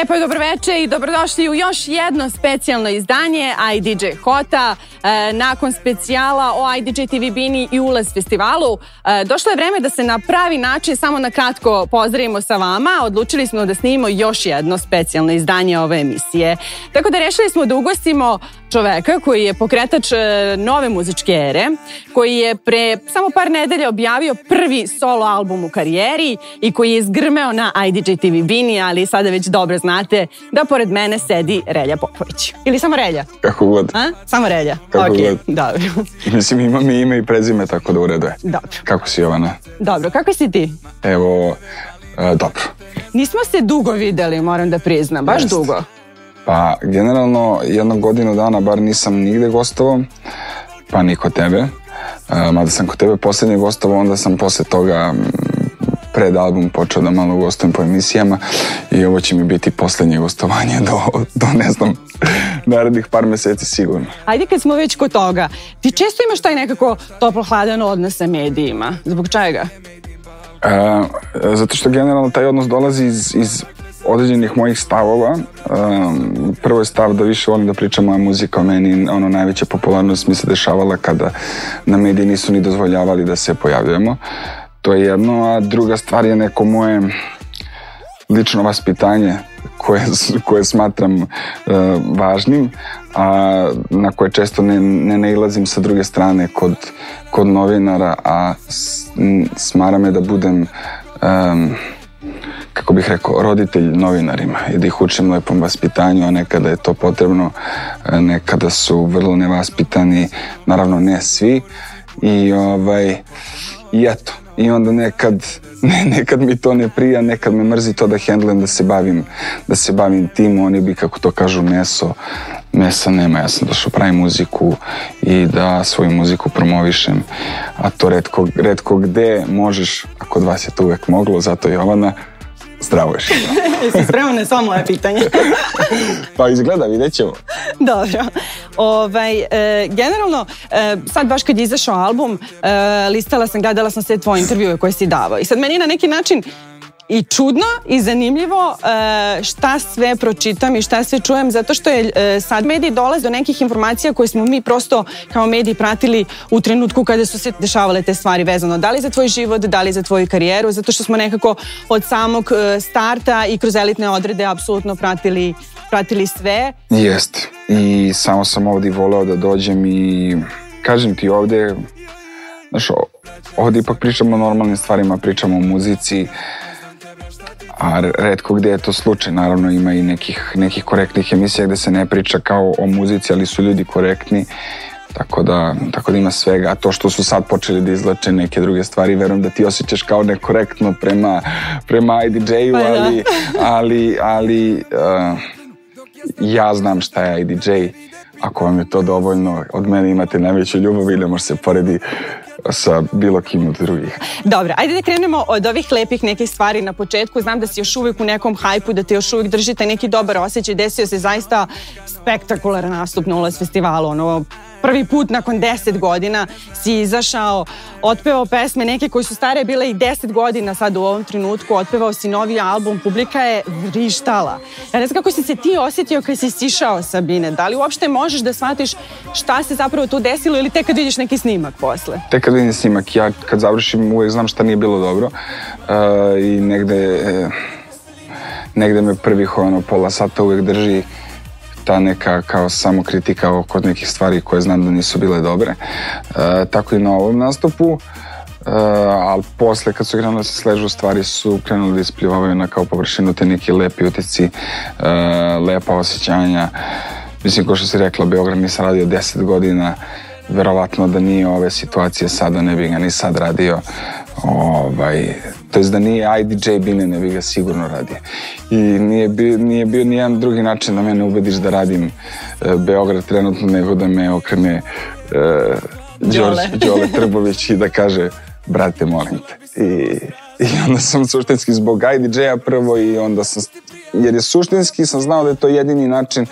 Lepo je dobroveče i dobrodošli u još jedno specijalno izdanje IDJ Hota. E, nakon specijala o IDJ TV Bini i ulaz festivalu, e, došlo je vreme da se na pravi način samo na kratko pozdravimo sa vama. Odlučili smo da snimimo još jedno specijalno izdanje ove emisije. Tako da rešili smo da ugostimo čoveka koji je pokretač e, nove muzičke ere, koji je pre samo par nedelja objavio prvi solo album u karijeri i koji je zgrmeo na IDJ TV Bini, ali sada već dobro znate da pored mene sedi Relja Popović. Ili samo Relja? Kako god. A? Samo Relja? Kako okay. Dobro. Mislim, ima mi ime i prezime, tako da uredu je. Dobro. Kako si, Jovana? Dobro, kako si ti? Evo, e, dobro. Nismo se dugo videli, moram da priznam, baš Jeste. dugo. Pa, generalno, jednu godinu dana bar nisam nigde gostovao, pa ni kod tebe. E, mada sam kod tebe poslednje gostovao, onda sam posle toga pred album počeo da malo gostujem po emisijama i ovo će mi biti poslednje gostovanje do, do ne znam, narednih par meseci sigurno. Ajde kad smo već kod toga, ti često imaš taj nekako toplo-hladan odnos sa medijima. Zbog čega? E, zato što generalno taj odnos dolazi iz, iz određenih mojih stavova. Um, prvo je stav da više volim da pričam moja muzika o meni, ono najveća popularnost mi se dešavala kada na mediji nisu ni dozvoljavali da se pojavljujemo. To je jedno, a druga stvar je neko moje lično vaspitanje koje, koje smatram uh, važnim, a na koje često ne, ne nailazim sa druge strane kod, kod novinara, a s, smara me da budem um, kako bih rekao, roditelj novinarima i da ih učim lepom vaspitanju, a nekada je to potrebno, e, nekada su vrlo nevaspitani, naravno ne svi. I ovaj, i eto, i onda nekad, ne, nekad mi to ne prija, nekad me mrzi to da hendlem, da se bavim, da se bavim tim, oni bi, kako to kažu, meso, mesa nema, ja sam došao pravim muziku i da svoju muziku promovišem, a to redko, redko gde možeš, a kod vas je to uvek moglo, zato Jovana, zdravo još. Jesi spreman na sva moja pitanja? pa izgleda, vidjet ćemo. Dobro. Ovaj, e, generalno, e, sad baš kad je izašao album, e, listala sam, gledala sam sve tvoje intervjue koje si davao. I sad meni na neki način i čudno i zanimljivo e, šta sve pročitam i šta sve čujem zato što je e, sad mediji dolaze do nekih informacija koje smo mi prosto kao mediji pratili u trenutku kada su se dešavale te stvari vezano da li za tvoj život, da li za tvoju karijeru zato što smo nekako od samog e, starta i kroz elitne odrede apsolutno pratili, pratili sve. Jeste. I samo sam ovdje voleo da dođem i kažem ti ovdje, znaš, ovdje ipak pričamo o normalnim stvarima, pričamo o muzici, a redko gde je to slučaj. Naravno ima i nekih, nekih korektnih emisija gde se ne priča kao o muzici, ali su ljudi korektni. Tako da, tako da ima svega. A to što su sad počeli da izlače neke druge stvari, verujem da ti osjećaš kao nekorektno prema, prema IDJ-u, Pa da. ali, ali, ali uh, ja znam šta je IDJ. Ako vam je to dovoljno, od mene imate najveću ljubav i ne može se poredi sa bilo kim od drugih. Dobro, ajde da krenemo od ovih lepih nekih stvari na početku. Znam da si još uvijek u nekom hajpu, da te još uvijek držite neki dobar osjećaj. Desio se zaista spektakularan nastup na ulaz festivalu. Ono, prvi put nakon 10 godina si izašao, otpevao pesme neke koje su stare bile i 10 godina sad u ovom trenutku, otpevao si novi album, publika je vrištala. Ja ne znam kako si se ti osjetio kad si sišao sa Bine, da li uopšte možeš da shvatiš šta se zapravo tu desilo ili tek kad vidiš neki snimak posle? Tek kad vidim snimak, ja kad završim uvek znam šta nije bilo dobro uh, i negde, e, negde me prvih ono, pola sata uvek drži ta neka kao kritika oko nekih stvari koje znam da nisu bile dobre. Uh, tako i na ovom nastupu. Uh, ali posle kad su krenuli da se sležu stvari su krenuli da isplivavaju na kao površinu te neki lepi utisci, uh, lepa osjećanja. Mislim, ko što si rekla, Beograd nisam radio 10 godina, verovatno da nije ove situacije sada ne bi ga ni sad radio. Ovaj, to jest da nije IDJ Bine ne bi ga sigurno radio. I nije, bi, nije bio nijedan drugi način da mene ubediš da radim e, Beograd trenutno nego da me okrene Đole. Đorđe Đole Trbović i da kaže brate molim te. I, I onda sam suštinski zbog IDJ-a prvo i onda sam jer je suštinski sam znao da je to jedini način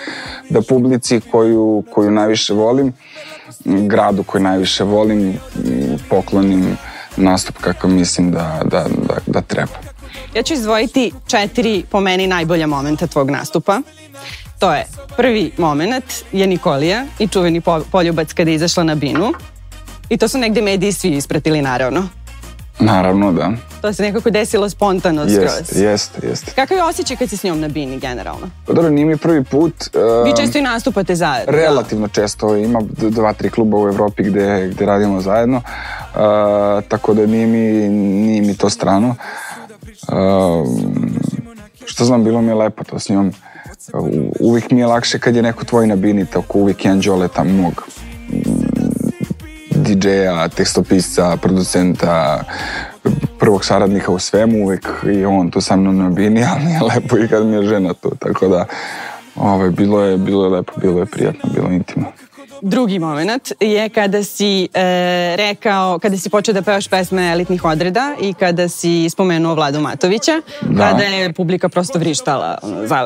da publici koju, koju najviše volim gradu koji najviše volim poklonim nastup kako mislim da, da, da, da treba. Ja ću izdvojiti četiri po meni najbolja momenta tvog nastupa. To je prvi moment je Nikolija i čuveni poljubac kada je izašla na binu. I to su negde mediji svi ispratili naravno. Naravno, da. To se nekako desilo spontano skroz. Jeste, jeste, jeste. Kakav je osjećaj kad si s njom na bini generalno? Pa dobro, nije mi prvi put. Uh, Vi često i nastupate zajedno. Relativno da. često. Ima dva, tri kluba u Evropi gde, gde radimo zajedno. Uh, tako da nije mi, nije mi to strano. Uh, što znam, bilo mi je lepo to s njom. Uh, uvijek mi je lakše kad je neko tvoj na bini, tako uvijek je Anđoleta mog DJ-a, tekstopisca, producenta, prvog saradnika u svemu, uvek i on tu sa mnom na bini, ali je lepo i kad mi je žena tu, tako da ovaj, bilo, je, bilo je lepo, bilo je prijatno, bilo je intimno. Drugi moment je kada si e, rekao, kada si počeo da pevaš pesme elitnih odreda i kada si spomenuo Vladu Matovića, da. kada je publika prosto vrištala.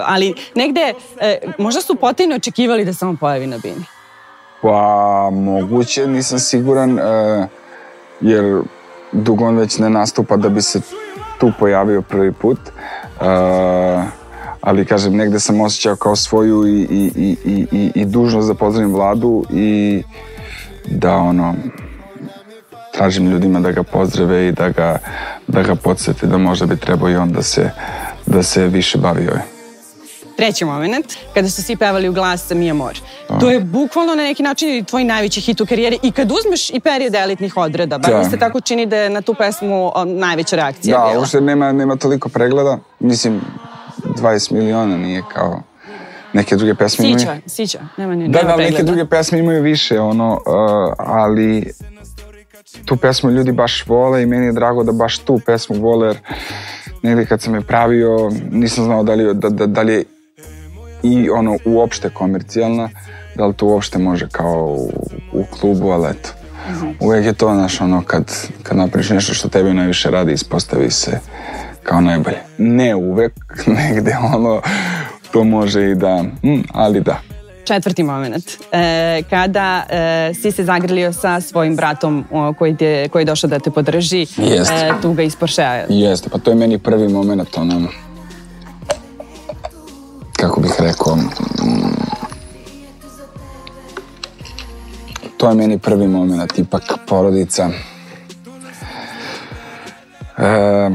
Ali negde, e, možda su potajno očekivali da se on pojavi na bini. Pa, moguće, nisam siguran, e, jer dugo on već ne nastupa da bi se tu pojavio prvi put. E, ali, kažem, negde sam osjećao kao svoju i, i, i, i, i dužnost da pozdravim vladu i da, ono, tražim ljudima da ga pozdrave i da ga, da ga podsjeti da možda bi trebao i on da se, da se više bavi ovim. Treći moment, kada su svi pevali u glas sa Mia Mor. To je bukvalno na neki način tvoj najveći hit u karijeri i kad uzmeš i period elitnih odreda, bar mi se tako čini da je na tu pesmu najveća reakcija da, bila. Da, uopšte nema, nema toliko pregleda. Mislim, 20 miliona nije kao neke druge pesme sića, imaju... Sića, nema ni Da, nema da, pregleda. neke druge pesme imaju više, ono, uh, ali tu pesmu ljudi baš vole i meni je drago da baš tu pesmu vole, jer negde kad sam je pravio, nisam znao da li, da, da, da li je i ono uopšte komercijalna, da li to uopšte može kao u, u klubu, ali eto. Mm -hmm. Uvijek je to, znaš, ono, kad, kad napriš nešto što tebi najviše radi, ispostavi se kao najbolje. Ne uvek, negde ono, to može i da, mm, ali da. Četvrti moment, e, kada e, si se zagrlio sa svojim bratom o, koji, te, koji je došao da te podrži, Jeste. e, tuga iz Porschea. Jeste, pa to je meni prvi moment, ono, kako bih rekao, mm, to je meni prvi moment, ipak porodica. E,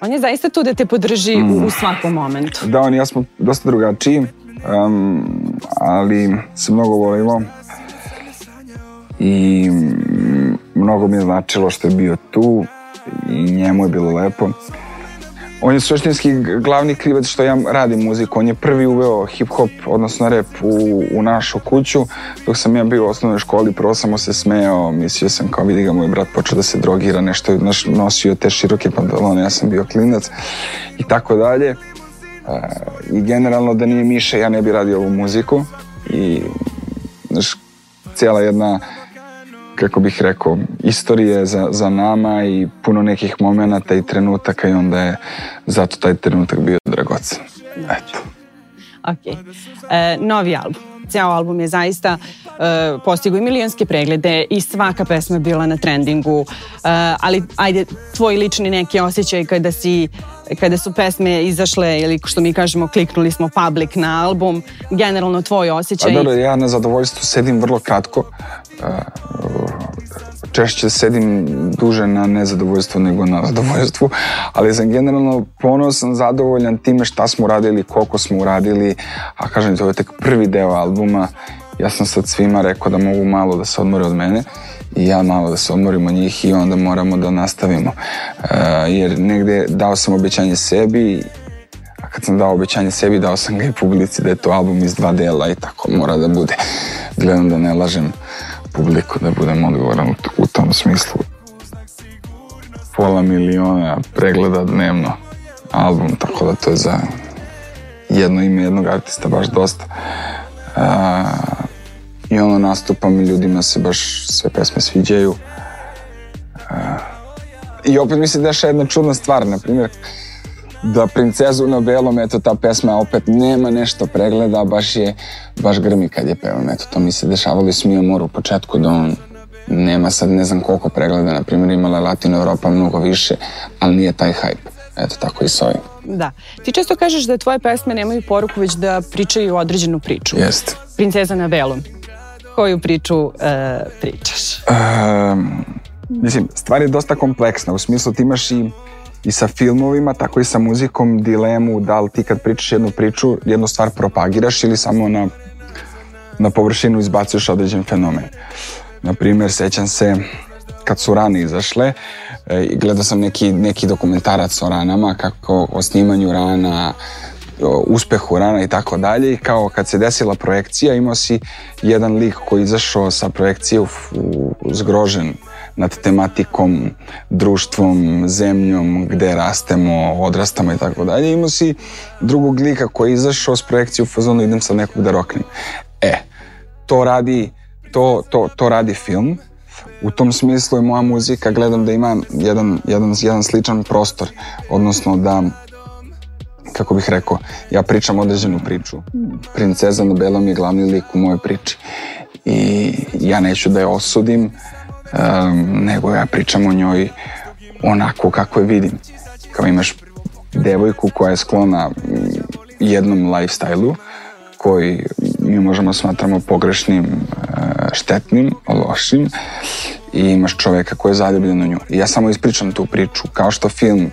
on je zaista tu da te podrži mm, u, u svakom momentu. Da, on i ja smo dosta drugačiji, um, ali se mnogo volimo i mnogo mi je značilo što je bio tu i njemu je bilo lepo. On je suštinski glavni krivac što ja radim muziku. On je prvi uveo hip-hop, odnosno rap u, u našu kuću. Dok sam ja bio u osnovnoj školi, prvo sam se smeo, mislio sam kao vidi ga moj brat počeo da se drogira, nešto je nosio te široke pantalone, ja sam bio klinac i tako dalje. E, I generalno da nije Miša, ja ne bi radio ovu muziku. I znaš, cijela jedna kako bih rekao, istorije za, za nama i puno nekih momenata i trenutaka i onda je zato taj trenutak bio dragocen. Eto. Ok. E, novi album. Ceo album je zaista e, postigo i milijonske preglede i svaka pesma je bila na trendingu, e, ali ajde, tvoj lični neki osjećaj kada si kada su pesme izašle ili što mi kažemo kliknuli smo public na album, generalno tvoj osjećaj? A dobro, ja na zadovoljstvu sedim vrlo kratko, češće sedim duže na nezadovoljstvu nego na zadovoljstvu, ali sam generalno ponosan, zadovoljan time šta smo uradili, koliko smo uradili, a kažem to je tek prvi deo albuma, ja sam sad svima rekao da mogu malo da se odmore od mene i ja malo da se odmorim od njih i onda moramo da nastavimo. Uh, jer negde dao sam obećanje sebi a kad sam dao obećanje sebi dao sam ga i publici da je to album iz dva dela i tako mora da bude. Gledam da ne lažem publiku, da budem odgovoran u, tom smislu. Pola miliona pregleda dnevno album, tako da to je za jedno ime jednog artista baš dosta. A, I ono nastupam i ljudima se baš sve pesme sviđaju. I opet mi se deša jedna čudna stvar, na primjer, da princezu na belom, eto ta pesma opet nema nešto pregleda, baš je, baš grmi kad je pevam, eto to mi se dešavalo i smio mora u početku da on nema sad ne znam koliko pregleda, na primjer imala Latino Europa mnogo više, ali nije taj hype. Eto, tako i s ovim. Da. Ti često kažeš da tvoje pesme nemaju poruku, već da pričaju određenu priču. Jeste. Princeza na belom. Koju priču e, pričaš? Um, mislim, stvar je dosta kompleksna. U smislu ti imaš i i sa filmovima, tako i sa muzikom dilemu da li ti kad pričaš jednu priču, jednu stvar propagiraš ili samo na, na površinu izbacuješ određen fenomen. Naprimer, sećam se kad su rane izašle, e, gledao sam neki, neki dokumentarac o ranama, kako o snimanju rana, uspehu rana i tako dalje i kao kad se desila projekcija imao si jedan lik koji izašao sa projekcije u, u, zgrožen nad tematikom, društvom, zemljom, gde rastemo, odrastamo i tako dalje. Imao si drugog lika koji je izašao s projekcije u fazonu idem sad nekog da roknem. E, to radi, to, to, to radi film. U tom smislu je moja muzika, gledam da ima jedan, jedan, jedan sličan prostor, odnosno da kako bih rekao, ja pričam određenu priču. Princeza na belom je glavni lik u mojoj priči. I ja neću da je osudim, um, nego ja pričam o njoj onako kako je vidim. Kao imaš devojku koja je sklona jednom lifestyle-u koji mi možemo smatramo pogrešnim, štetnim, lošim i imaš čoveka koji je zaljubljen u nju. I ja samo ispričam tu priču, kao što film,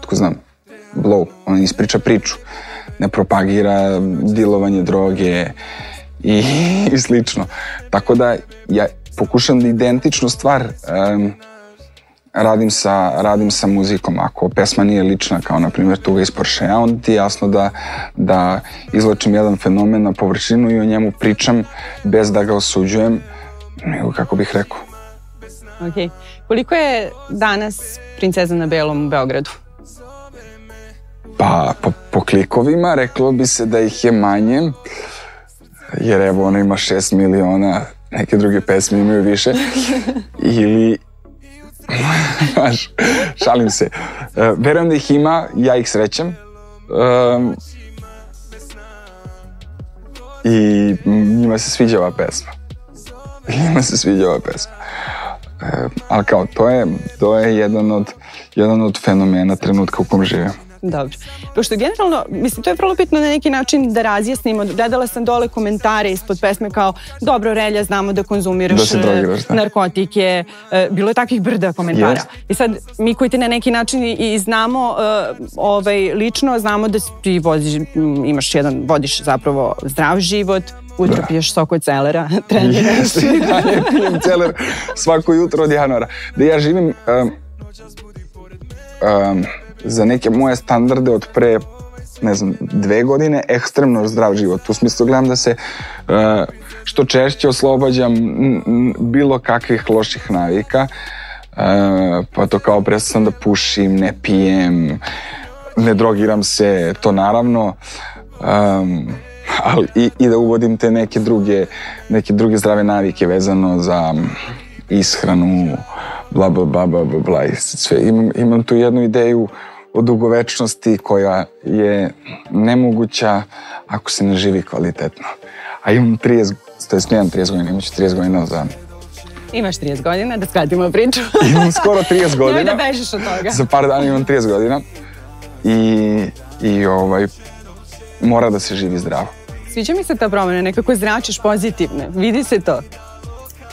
tko znam, Blow, on ispriča priču, ne propagira dilovanje droge i, i slično. Tako da ja pokušam da identičnu stvar um, radim sa, radim sa muzikom. Ako pesma nije lična, kao na primjer Tuga iz Porschea, onda ti jasno da, da izlačim jedan fenomen na površinu i o njemu pričam bez da ga osuđujem, nego kako bih rekao. Ok. Koliko je danas princeza na belom u Beogradu? Pa, po, po klikovima reklo bi se da ih je manje, jer evo ona ima 6 miliona neke druge pesme imaju više. Ili, šalim se. Uh, verujem da ih ima, ja ih srećem. Um, I njima se sviđa ova pesma. Njima se sviđa ova pesma. Uh, ali kao, to je, to je jedan od, jedan od fenomena trenutka u kom živim. Dobro. Pošto generalno, mislim, to je vrlo bitno na neki način da razjasnimo. Gledala sam dole komentare ispod pesme kao dobro, Relja, znamo da konzumiraš da drogiraš, da. narkotike. E, bilo je takvih brda komentara. Yes. I sad, mi koji te na neki način i znamo uh, ovaj, lično, znamo da ti voziš, imaš jedan, vodiš zapravo zdrav život, Ujutro da. piješ sok od celera, treniraš. ja ne pijem celer svako jutro od januara. Da ja živim... Um, um, za neke moje standarde od pre ne znam, dve godine ekstremno zdrav život. U smislu gledam da se uh, što češće oslobađam bilo kakvih loših navika. Uh, pa to kao prestam da pušim, ne pijem, ne drogiram se, to naravno. Um, ali i, i da uvodim te neke druge, neke druge zdrave navike vezano za ishranu, bla bla bla bla bla bla sve. Imam, imam tu jednu ideju o dugovečnosti koja je nemoguća ako se ne živi kvalitetno. A imam 30, to je nemam 30 godina, imaću 30 godina za... Imaš 30 godina, da skratimo priču. imam skoro 30 godina. Nemoj da bežiš od toga. Za par dana imam 30 godina. I, i ovaj, mora da se živi zdravo. Sviđa mi se ta promena, nekako zračiš pozitivne. Vidi se to.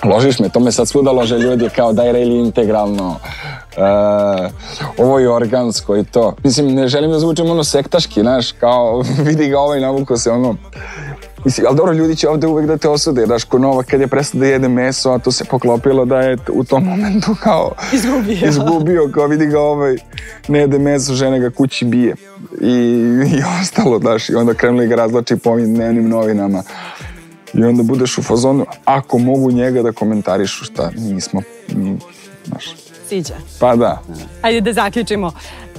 Ložiš me, to me sad svuda lože ljudi kao daj rejli integralno, ovo je organsko i to. Mislim, ne želim da zvučem ono sektaški, znaš, kao vidi ga ovaj navuko se ono, Mislim, ali dobro, ljudi će ovde uvek da te osude, daš, ko Novak kad je prestao da jede meso, a to se poklopilo da je u tom momentu kao... Izgubio. Izgubio, kao vidi ga ovaj, ne jede meso, žena ga kući bije. I, i ostalo, daš, i onda krenuli ga razlači po ovim dnevnim novinama. I onda budeš u fazonu, ako mogu njega da komentarišu šta nismo, znaš. Siđa. Pa da. Ajde da zaključimo.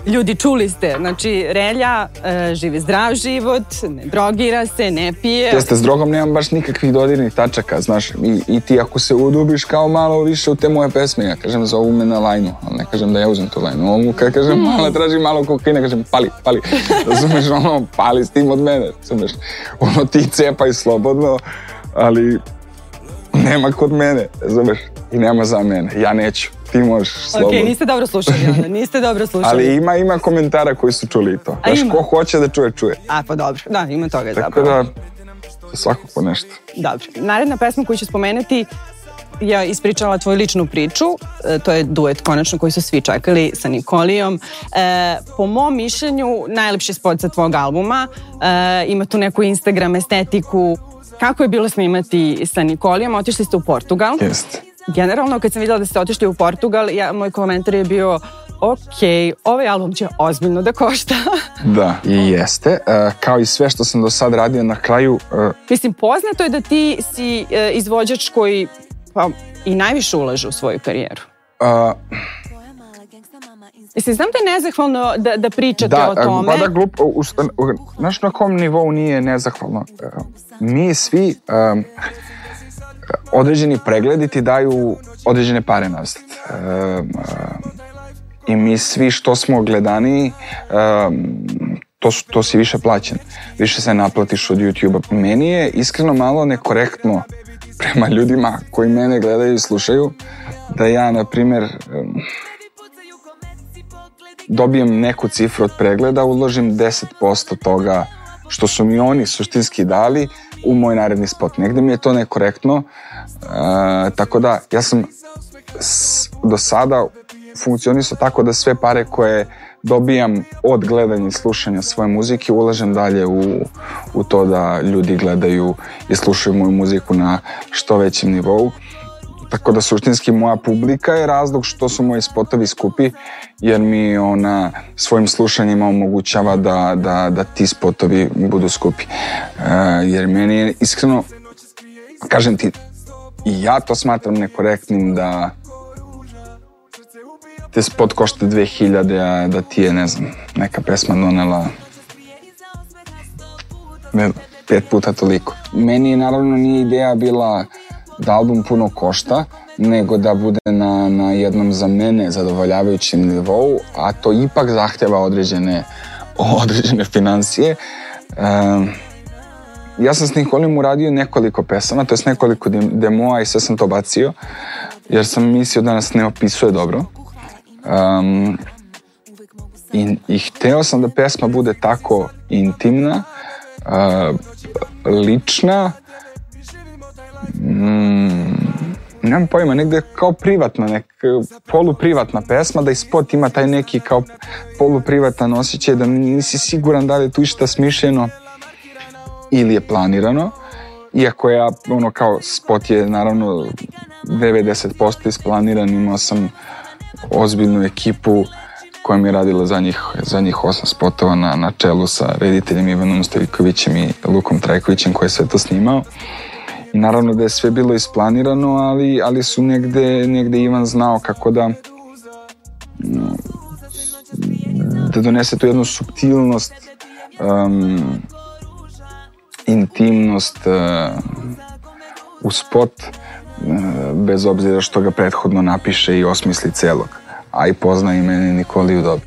Ljudi, čuli ste, znači Relja e, živi zdrav život, ne drogira se, ne pije. Jeste, s drogom nemam baš nikakvih dodirnih tačaka, znaš, i, i ti ako se udubiš kao malo više u te moje pesme, ja kažem zovu me na lajnu, ali ne kažem da ja uzem tu lajnu, ovo kad kažem mm. malo, traži malo kokaina, kažem pali, pali, razumeš, ono, pali s tim od mene, razumeš, ono ti cepaj slobodno, ali nema kod mene, razumeš? I nema za mene. Ja neću. Ti možeš slobodno. Ok, niste dobro slušali onda, niste dobro slušali. Ali ima, ima komentara koji su čuli to. A Znaš, ima? ko hoće da čuje, čuje. A, pa dobro. Da, ima toga Tako zapravo. da, svako po nešto. Dobro. Naredna pesma koju ću spomenuti ja ispričala tvoju ličnu priču, e, to je duet konačno koji su svi čekali sa Nikolijom. E, po mom mišljenju, najlepši spot sa tvog albuma, e, ima tu neku Instagram estetiku. Kako je bilo snimati sa Nikolijom? Otišli ste u Portugal. Jeste. Generalno, kad sam videla da ste otišli u Portugal, ja, moj komentar je bio ok, ovaj album će ozbiljno da košta. Da, i jeste. E, kao i sve što sam do sad radio na kraju, e, Mislim, poznato je da ti si e, izvođač koji pa, i najviše ulaže u svoju karijeru. a, Mislim, znam da je nezahvalno da, da pričate da, o tome. pa da glup, u, znaš na kom nivou nije nezahvalno? E, Mi svi e, određeni pregledi ti daju određene pare nazad. I mi svi što smo gledaniji, to, su- to si više plaćen. Više se naplatiš od YouTube-a. Meni je iskreno malo nekorektno prema ljudima koji mene gledaju i slušaju, da ja, na primjer, em, dobijem neku cifru od pregleda, uložim 10% toga što su mi oni suštinski dali u moj naredni spot. Negde mi je to nekorektno, e, tako da ja sam s, do sada funkcionisao tako da sve pare koje dobijam od gledanja i slušanja svoje muzike ulažem dalje u, u to da ljudi gledaju i slušaju moju muziku na što većem nivou. Tako da suštinski moja publika je razlog što su moji spotovi skupi, jer mi ona svojim slušanjima omogućava da, da, da ti spotovi budu skupi. E, jer meni je iskreno, kažem ti, i ja to smatram nekorektnim da te spot košta 2000, a da ti je, ne znam, neka pesma donela ne, pet puta toliko. Meni naravno nije ideja bila da album puno košta, nego da bude na, na jednom za mene zadovoljavajućem nivou, a to ipak zahtjeva određene, određene financije. Um, ja sam s Nikolim uradio nekoliko pesama, to je nekoliko dem- demoa i sve sam to bacio, jer sam mislio da nas ne opisuje dobro. Um, i, I hteo sam da pesma bude tako intimna, uh, lična, mm, nemam pojma, negde kao privatna, nek, poluprivatna pesma, da i spot ima taj neki kao poluprivatan osjećaj, da nisi siguran da li je tu išta smišljeno ili je planirano. Iako ja, ono, kao spot je naravno 90% isplaniran, imao sam ozbiljnu ekipu koja mi je radila za njih, za njih osam spotova na, na čelu sa rediteljem Ivanom Stojikovićem i Lukom Trajkovićem koji je sve to snimao. I naravno da je sve bilo isplanirano, ali, ali su negde, negde Ivan znao kako da mm, da donese tu jednu subtilnost um, intimnost uh, u spot uh, bez obzira što ga prethodno napiše i osmisli celog a i pozna i mene Nikoliju dobro.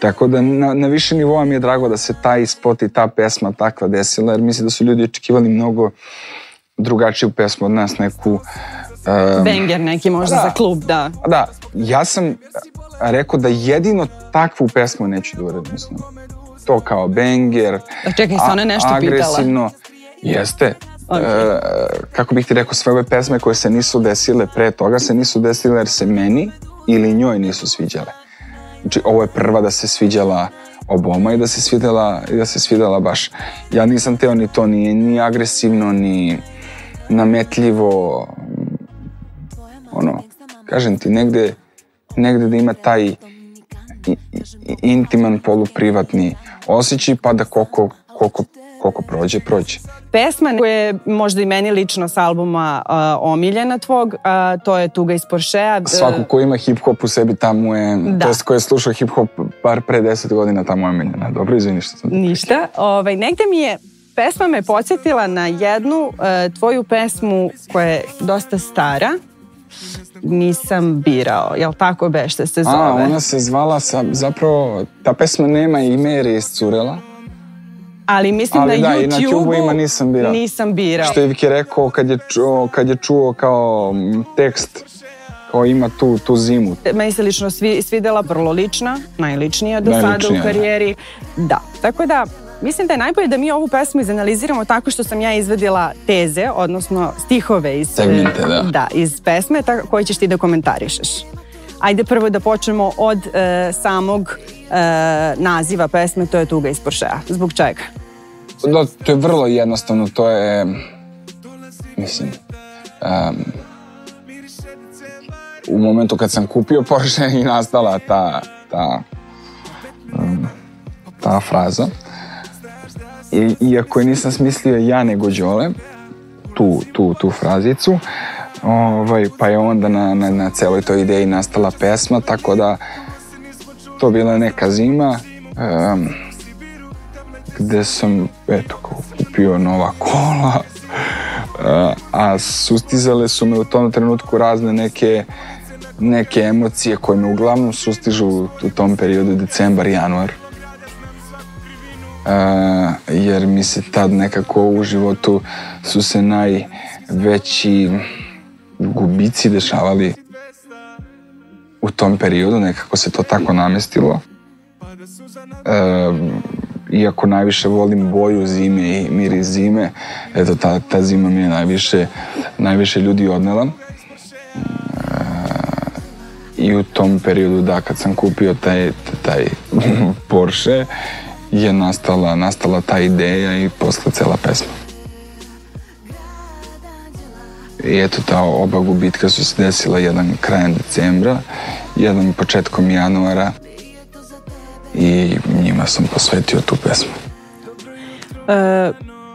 Tako da na, na više nivoa mi je drago da se taj spot i ta pesma takva desila, jer mislim da su ljudi očekivali mnogo drugačiju pesmu od nas, neku... Um, Banger neki možda Da. za klub, da. da, ja sam rekao da jedino takvu pesmu neću da uradim. Mislim. To kao banger, A čekaj, se ona nešto pitala? agresivno. Jeste. Ok. E, kako bih ti rekao, sve ove pesme koje se nisu desile pre toga se nisu desile jer se meni ili njoj nisu sviđale. Znači, ovo je prva da se sviđala oboma i da se svidela, i da se svidela baš. Ja nisam teo ni to, ni, ni agresivno, ni nametljivo, ono, kažem ti, negde, negde da ima taj intiman, poluprivatni osjećaj, pa da koliko, koliko, koliko prođe, prođe. Pesma koja je možda i meni lično s albuma uh, omiljena tvog, a, to je Tuga iz Porschea. Svako ko ima hip-hop u sebi, tamo je, Da. to jest ko je slušao hip-hop bar pre 10 godina, tamo je omiljena. Dobro, izvini što sam... Ništa. Ovaj, negde mi je pesma me podsjetila na jednu uh, tvoju pesmu koja je dosta stara. Nisam birao, jel tako bešte se zove? A, ona se zvala, sa, zapravo, ta pesma nema ime jer je iscurela. Ali mislim Ali na da, i na YouTube-u YouTube-u nisam birao. Nisam birao. Što je Viki rekao kad je čuo, kad je čuo kao tekst kao ima tu, tu zimu. Meni se lično svi, svidela vrlo lična, najličnija do sada u da. karijeri. Da. Tako da, mislim da je najbolje da mi ovu pesmu izanaliziramo tako što sam ja izvedila teze, odnosno stihove iz, Segmente, da. da, iz pesme tako, koje ćeš ti da komentarišeš. Ajde prvo da počnemo od e, samog e, naziva pesme, to je Tuga iz Porschea. Zbog čega? Da, to je vrlo jednostavno, to je, mislim, um, u momentu kad sam kupio Porsche i nastala ta, ta, um, ta fraza. I, iako je nisam smislio ja nego Đole, tu, tu, tu frazicu, ovaj, pa je onda na, na, na celoj toj ideji nastala pesma, tako da to bila neka zima, um, gde sam, eto, kao kupio nova kola, a, a sustizale su me u tom trenutku razne neke neke emocije koje me uglavnom sustižu u tom periodu decembar, januar. Jer mi se tad nekako u životu su se najveći gubici dešavali u tom periodu, nekako se to tako namestilo. E, iako najviše volim boju zime i miris zime, eto ta, ta zima mi je najviše, najviše ljudi odnela. E, I u tom periodu, da, kad sam kupio taj, taj Porsche, je nastala, nastala ta ideja i posle cela pesma. I eto, ta oba gubitka su se desila jedan krajem decembra, jedan početkom januara i njima sam posvetio tu pesmu. E,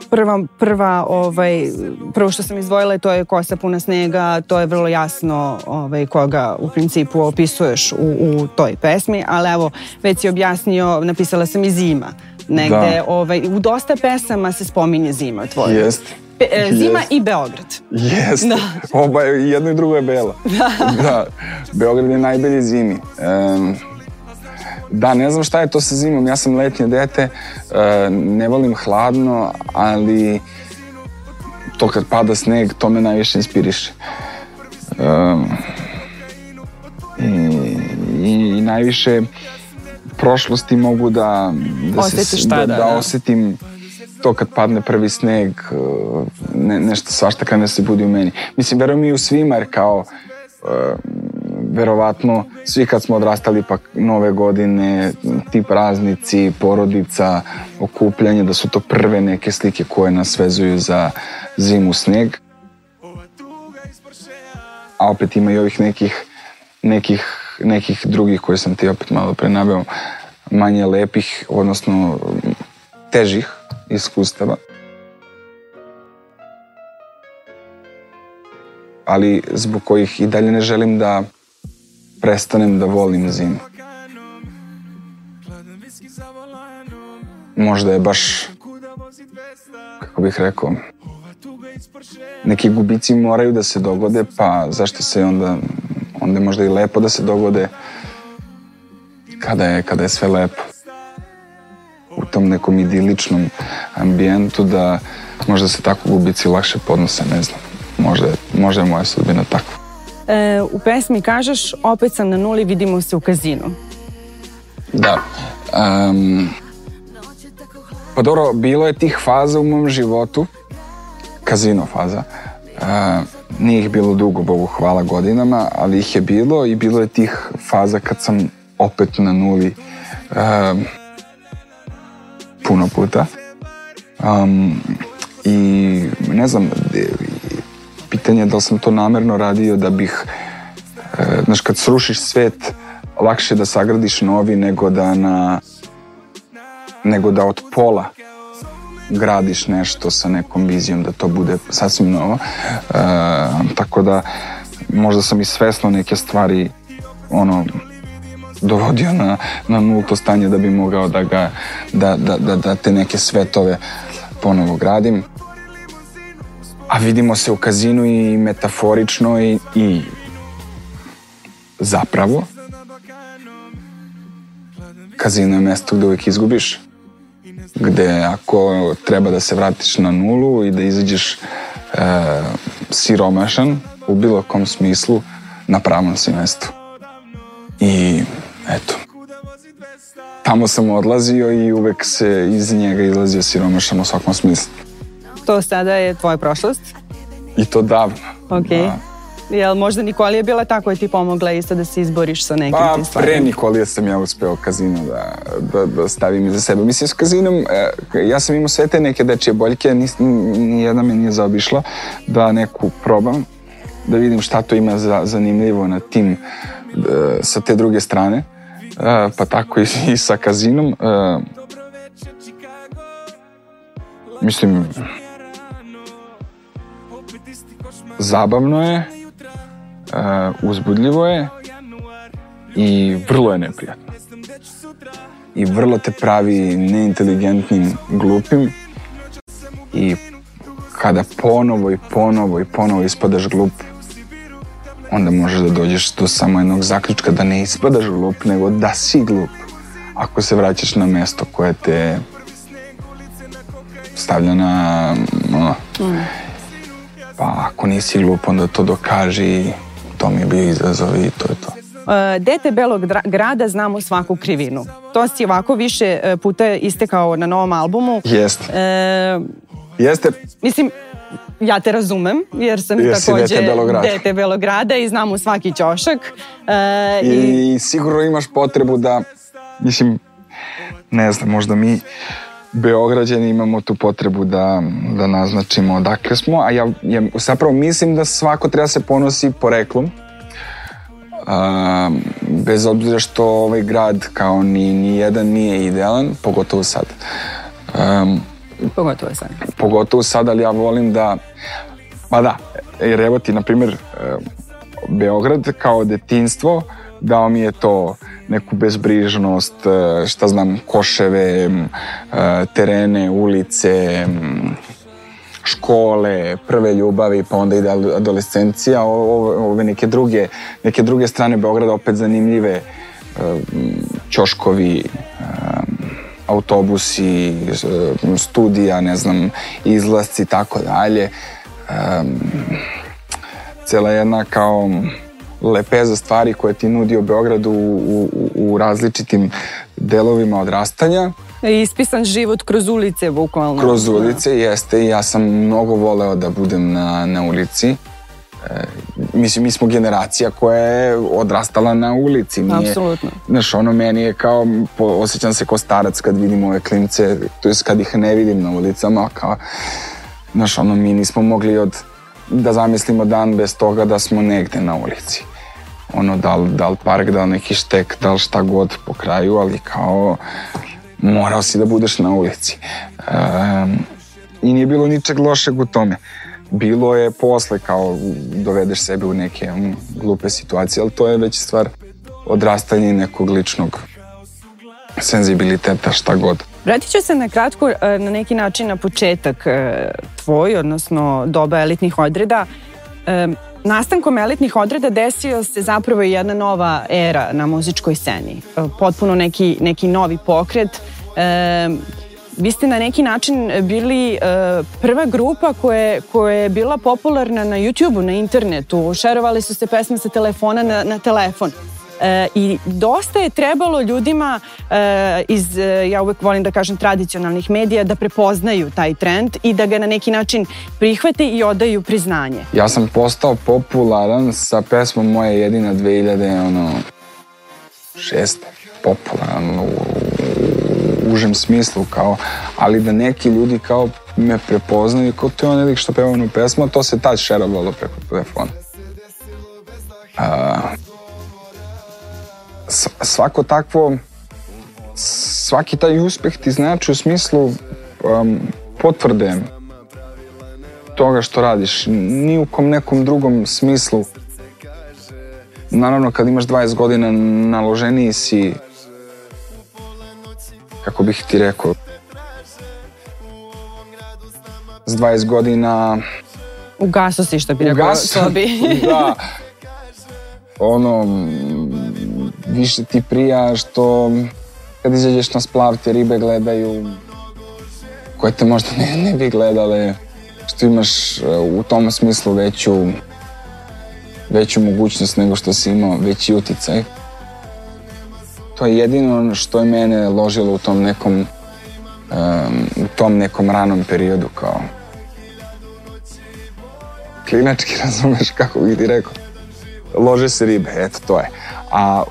prva, prva, ovaj, prvo što sam izdvojila to je kosa puna snega, to je vrlo jasno ovaj, koga u principu opisuješ u, u toj pesmi, ali evo, već si objasnio, napisala sam i zima. Negde, Da. ovaj, u dosta pesama se spominje zima tvoje. Jeste. Pe, e, zima Jeste. i Beograd. Jeste. Da. Oba jedno i drugo je bela. Da. da. Beograd je najbolji zimi. Um, da, ne znam šta je to sa zimom. Ja sam letnje dete, e, ne volim hladno, ali to kad pada sneg, to me najviše inspiriše. I, i, I najviše prošlosti mogu da, da, Osjetiš se, da, tada, da, da. osetim to kad padne prvi sneg, uh, ne, nešto svašta kada se budi u meni. Mislim, verujem i u svima, jer kao uh, verovatno svi kad smo odrastali pa nove godine, ti praznici, porodica, okupljanje, da su to prve neke slike koje nas vezuju za zimu, sneg. A opet ima i ovih nekih, nekih, nekih drugih koje sam ti opet malo pre naveo, manje lepih, odnosno težih iskustava. Ali zbog kojih i dalje ne želim da prestanem da volim zimu. Možda je baš, kako bih rekao, neki gubici moraju da se dogode, pa zašto se onda, onda možda i lepo da se dogode kada je, kada je sve lepo u tom nekom idiličnom ambijentu da možda se tako gubici lakše podnose, ne znam. Možda, možda je moja sudbina takva. E, u pesmi kažeš, opet sam na nuli, vidimo se u kazinu. Da. Um, pa dobro, bilo je tih faza u mom životu, kazino faza. Uh, nije ih bilo dugo, Bogu hvala godinama, ali ih je bilo i bilo je tih faza kad sam opet na nuli um, puno puta. Um, I ne znam, pitanje je da li sam to namerno radio da bih, e, znaš, kad srušiš svet, lakše da sagradiš novi nego da na nego da od pola gradiš nešto sa nekom vizijom da to bude sasvim novo. E, tako da možda sam i svesno neke stvari ono dovodio na, na nulto stanje da bi mogao da ga da, da, da, da te neke svetove ponovo gradim. A vidimo se u kazinu i metaforično i, i zapravo kazino je mesto gde uvijek izgubiš. gde ako treba da se vratiš na nulu i da izađeš e, siromašan u bilo kom smislu, na pravom si mestu. I eto, tamo sam odlazio i uvek se iz njega izlazio siromašan u svakom smislu. To sada je tvoja prošlost? I to davno. Ok. Da. Jel možda Nikolija bila ta koja ti pomogla isto da se izboriš sa nekim pa, tim stvarima? pre Nikolija sam ja uspeo kazino da, da, da stavim iza sebe. Mislim, s kazinom, e, ja sam imao sve te neke dečije boljke, nijedna me nije zaobišla da neku probam, da vidim šta to ima za, zanimljivo na tim, e, sa te druge strane, e, pa tako i, i sa kazinom. Mislim, zabavno je, uh, uzbudljivo je i vrlo je neprijatno. I vrlo te pravi neinteligentnim, glupim i kada ponovo i ponovo i ponovo ispadaš glup, onda možeš da dođeš do samo jednog zaključka da ne ispadaš glup, nego da si glup. Ako se vraćaš na mesto koje te stavlja na... No, mm. Pa ako nisi glup, onda to dokaži to mi je bio izazov i to je to. Uh, Dete Belog grada znamo svaku krivinu. To si ovako više uh, puta istekao na novom albumu. Jeste. Uh, Jeste. Mislim, ja te razumem, jer sam jer takođe dete Belograda. dete Belograda i znam u svaki ćošak. Uh, I, I sigurno imaš potrebu da, mislim, ne znam, možda mi Beograđani imamo tu potrebu da, da naznačimo odakle smo, a ja, ja zapravo mislim da svako treba se ponosi poreklom. Uh, bez obzira što ovaj grad kao ni, ni jedan nije idealan, pogotovo sad. Um, pogotovo sad. Pogotovo sad, ali ja volim da, pa da, jer evo ti, na primjer, Beograd kao detinstvo dao mi je to neku bezbrižnost, e, šta znam, koševe, e, terene, ulice, škole, prve ljubavi, pa onda ide adolescencija, ove neke druge, neke druge strane Beograda opet zanimljive, e, ćoškovi, autobusi, studija, ne znam, izlasci tako dalje. Cela jedna kao lepeza stvari koje ti nudi o Beogradu u, u, u različitim delovima odrastanja. I ispisan život kroz ulice, bukvalno. Kroz ulice, da. jeste. I ja sam mnogo voleo da budem na, na ulici. E, mislim, mi smo generacija koja je odrastala na ulici. Nije, Apsolutno. Znaš, ono meni je kao, po, osjećam se kao starac kad vidim ove klince, to je kad ih ne vidim na ulicama, kao, znaš, ono, mi nismo mogli od da zamislimo dan bez toga da smo negde na ulici. Ono, da li, da li park, da li neki štek, da li šta god po kraju, ali kao morao si da budeš na ulici. Um, I nije bilo ničeg lošeg u tome. Bilo je posle kao dovedeš sebe u neke um, glupe situacije, ali to je već stvar odrastanja nekog ličnog senzibiliteta, šta god. Vratit ću se na kratko e, na neki način na početak e, tvoj, odnosno doba elitnih odreda. E, nastankom elitnih odreda desio se zapravo jedna nova era na muzičkoj sceni. Potpuno neki, neki novi pokret. Vi ste na neki način bili prva grupa koja, koja je bila popularna na YouTube-u, na internetu. Šerovali su se pesme sa telefona na, na telefon. E, I dosta je trebalo ljudima e, iz, e, ja uvek volim da kažem, tradicionalnih medija da prepoznaju taj trend i da ga na neki način prihvate i odaju priznanje. Ja sam postao popularan sa pesmom Moja jedina 2000, ono, šeste, popularan u, u užem smislu, kao, ali da neki ljudi kao me prepoznaju kao to je on lik što peva onu pesmu, to se tad šerovalo preko telefona. Uh, svako takvo svaki taj uspeh ti znači u smislu um, potvrde toga što radiš. Ni u kom nekom drugom smislu. Naravno kad imaš 20 godina naloženiji si kako bih ti rekao s 20 godina Ugaso si što bi rekao da. Ono, više ti prija što kad izađeš na splav te ribe gledaju, koje te možda ne, ne bi gledale, što imaš uh, u tom smislu veću veću mogućnost nego što si imao, veći uticaj. To je jedino što je mene ložilo u tom nekom um, u tom nekom ranom periodu kao klinački, razumeš kako bih ti rekao. Lože se ribe, eto to je. A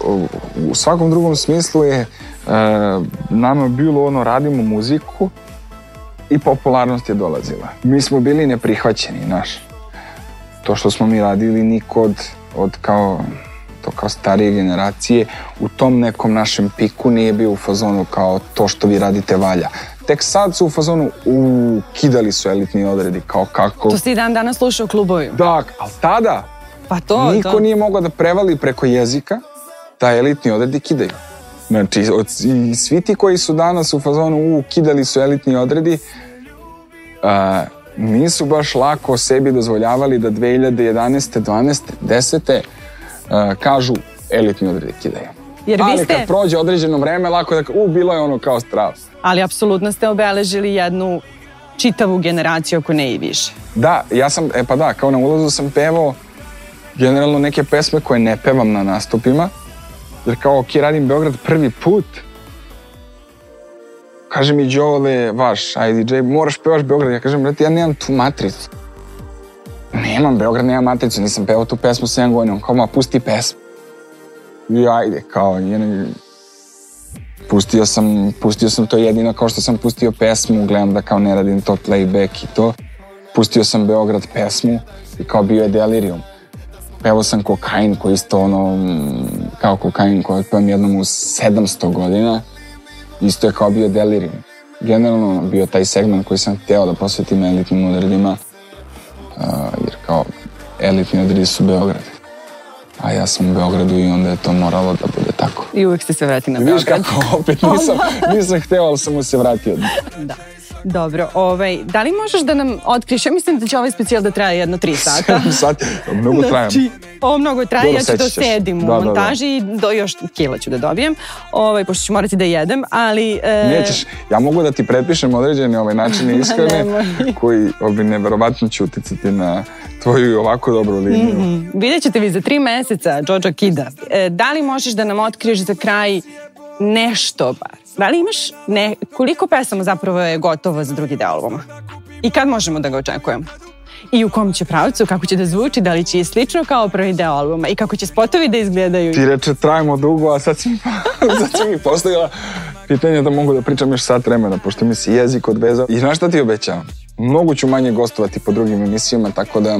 u, svakom drugom smislu je e, nama bilo ono, radimo muziku i popularnost je dolazila. Mi smo bili neprihvaćeni, naš. To što smo mi radili niko od, od kao to kao starije generacije u tom nekom našem piku nije bio u fazonu kao to što vi radite valja. Tek sad su u fazonu u, kidali su elitni odredi kao kako... To si dan danas slušao u klubovi. Da, ali tada pa to, niko to. nije mogao da prevali preko jezika da elitni odredi kidaju. Znači, od, i svi ti koji su danas u fazonu u, kidali su elitni odredi, a, nisu baš lako sebi dozvoljavali da 2011. 12. 10. A, kažu elitni odredi kidaju. Jer Ali vi ste... kad prođe određeno vreme, lako da, u, bilo je ono kao strava. Ali apsolutno ste obeležili jednu čitavu generaciju, ako ne i više. Da, ja sam, e pa da, kao na ulazu sam pevao generalno neke pesme koje ne pevam na nastupima, jer kao, ok, radim Beograd prvi put, kaže mi Đole, vaš IDJ, moraš pevaš Beograd. Ja kažem, brate, ja nemam tu matricu. Nemam, Beograd nema matricu, nisam pevao tu pesmu 7 godina. On kao, ma, pusti pesmu. I ajde, kao, jedan, pustio sam, pustio sam to jedino kao što sam pustio pesmu, gledam da kao ne radim to playback i to. Pustio sam Beograd pesmu i kao bio je delirium. Pevao sam kokain koji isto ono, kao kokain koji pevam jednom u 700 godina. Isto je kao bio delirium. Generalno bio taj segment koji sam hteo da posvetim elitnim odredima, uh, jer kao elitni odredi su Beograd. A ja sam u Beogradu i onda je to moralo da bude tako. I uvek ste se vratili na Beograd. Viš kako, opet nisam, nisam hteo, ali sam mu se vratio. da. Dobro, ovaj, da li možeš da nam otkriješ, ja mislim da će ovaj specijal da traje jedno tri sata. 7 sati, mnogo trajem. Znači, ovo mnogo traje, Dobro, ja ću se. sedim u Da, da, da. montaži i do, još kila ću da dobijem, ovaj, pošto ću morati da jedem, ali... E, Nećeš, ja mogu da ti prepišem određene ovaj načine ishrane Nemoj. koji obi neverovatno će uticati na tvoju ovako dobru liniju. Mm, vidjet ćete vi za tri meseca Jojo Kida. E, da li možeš da nam otkriješ za kraj nešto bar? Da li imaš ne, koliko pesama zapravo je gotovo za drugi deo albuma? I kad možemo da ga očekujemo? I u kom će pravcu, kako će da zvuči, da li će i slično kao prvi deo albuma i kako će spotovi da izgledaju? Ti reče trajimo dugo, a sad si, mi- sad si mi postavila pitanje da mogu da pričam još sat vremena, pošto mi se jezik odvezao. I znaš šta ti obećavam? Mnogo ću manje gostovati po drugim emisijama, tako da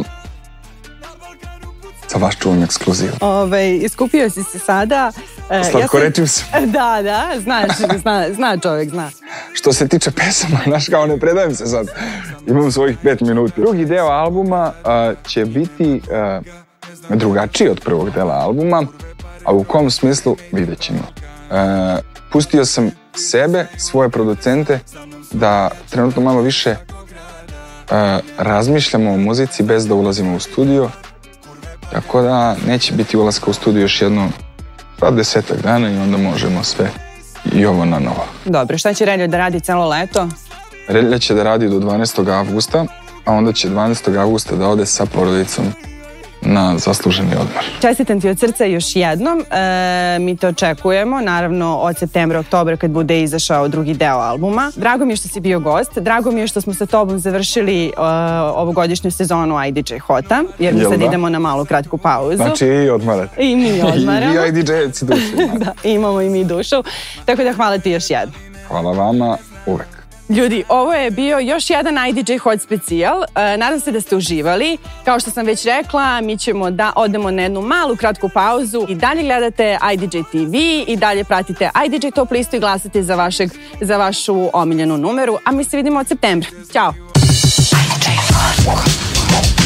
za vas čuvam ekskluzivu. Ove, iskupio si se sada. E, Slatkorečim sam. Da, da, znaš, zna, zna čovjek, zna. Što se tiče pesama, znaš kao ne predajem se sad. Imam svojih pet minuta. Drugi deo albuma a, će biti a, drugačiji od prvog dela albuma, a u kom smislu vidjet ćemo. A, pustio sam sebe, svoje producente, da trenutno malo više razmišljamo o muzici bez da ulazimo u studio. Tako da neće biti ulaska u studio još jedno pa desetak dana i onda možemo sve i ovo na novo. Dobro, šta će Reljo da radi celo leto? Relja će da radi do 12. avgusta, a onda će 12. avgusta da ode sa porodicom na zasluženi odmor. Čestitam ti od srca još jednom. E, mi te očekujemo, naravno od septembra, oktobra kad bude izašao drugi deo albuma. Drago mi je što si bio gost. Drago mi je što smo sa tobom završili uh, ovogodišnju sezonu IDJ Hota, jer mi Jel sad da? idemo na malu kratku pauzu. Znači i odmarate. I mi odmaramo. I, i IDJ-evci duše. da, imamo i mi dušu. Tako da hvala ti još jednom. Hvala vama uvek. Ljudi, ovo je bio još jedan IDJ Hot specijal. E, nadam se da ste uživali. Kao što sam već rekla, mi ćemo da odemo na jednu malu kratku pauzu i dalje gledate IDJ TV i dalje pratite IDJ Top listu i glasate za, vašeg, za vašu omiljenu numeru. A mi se vidimo od septembra. Ćao! IDJ Hot.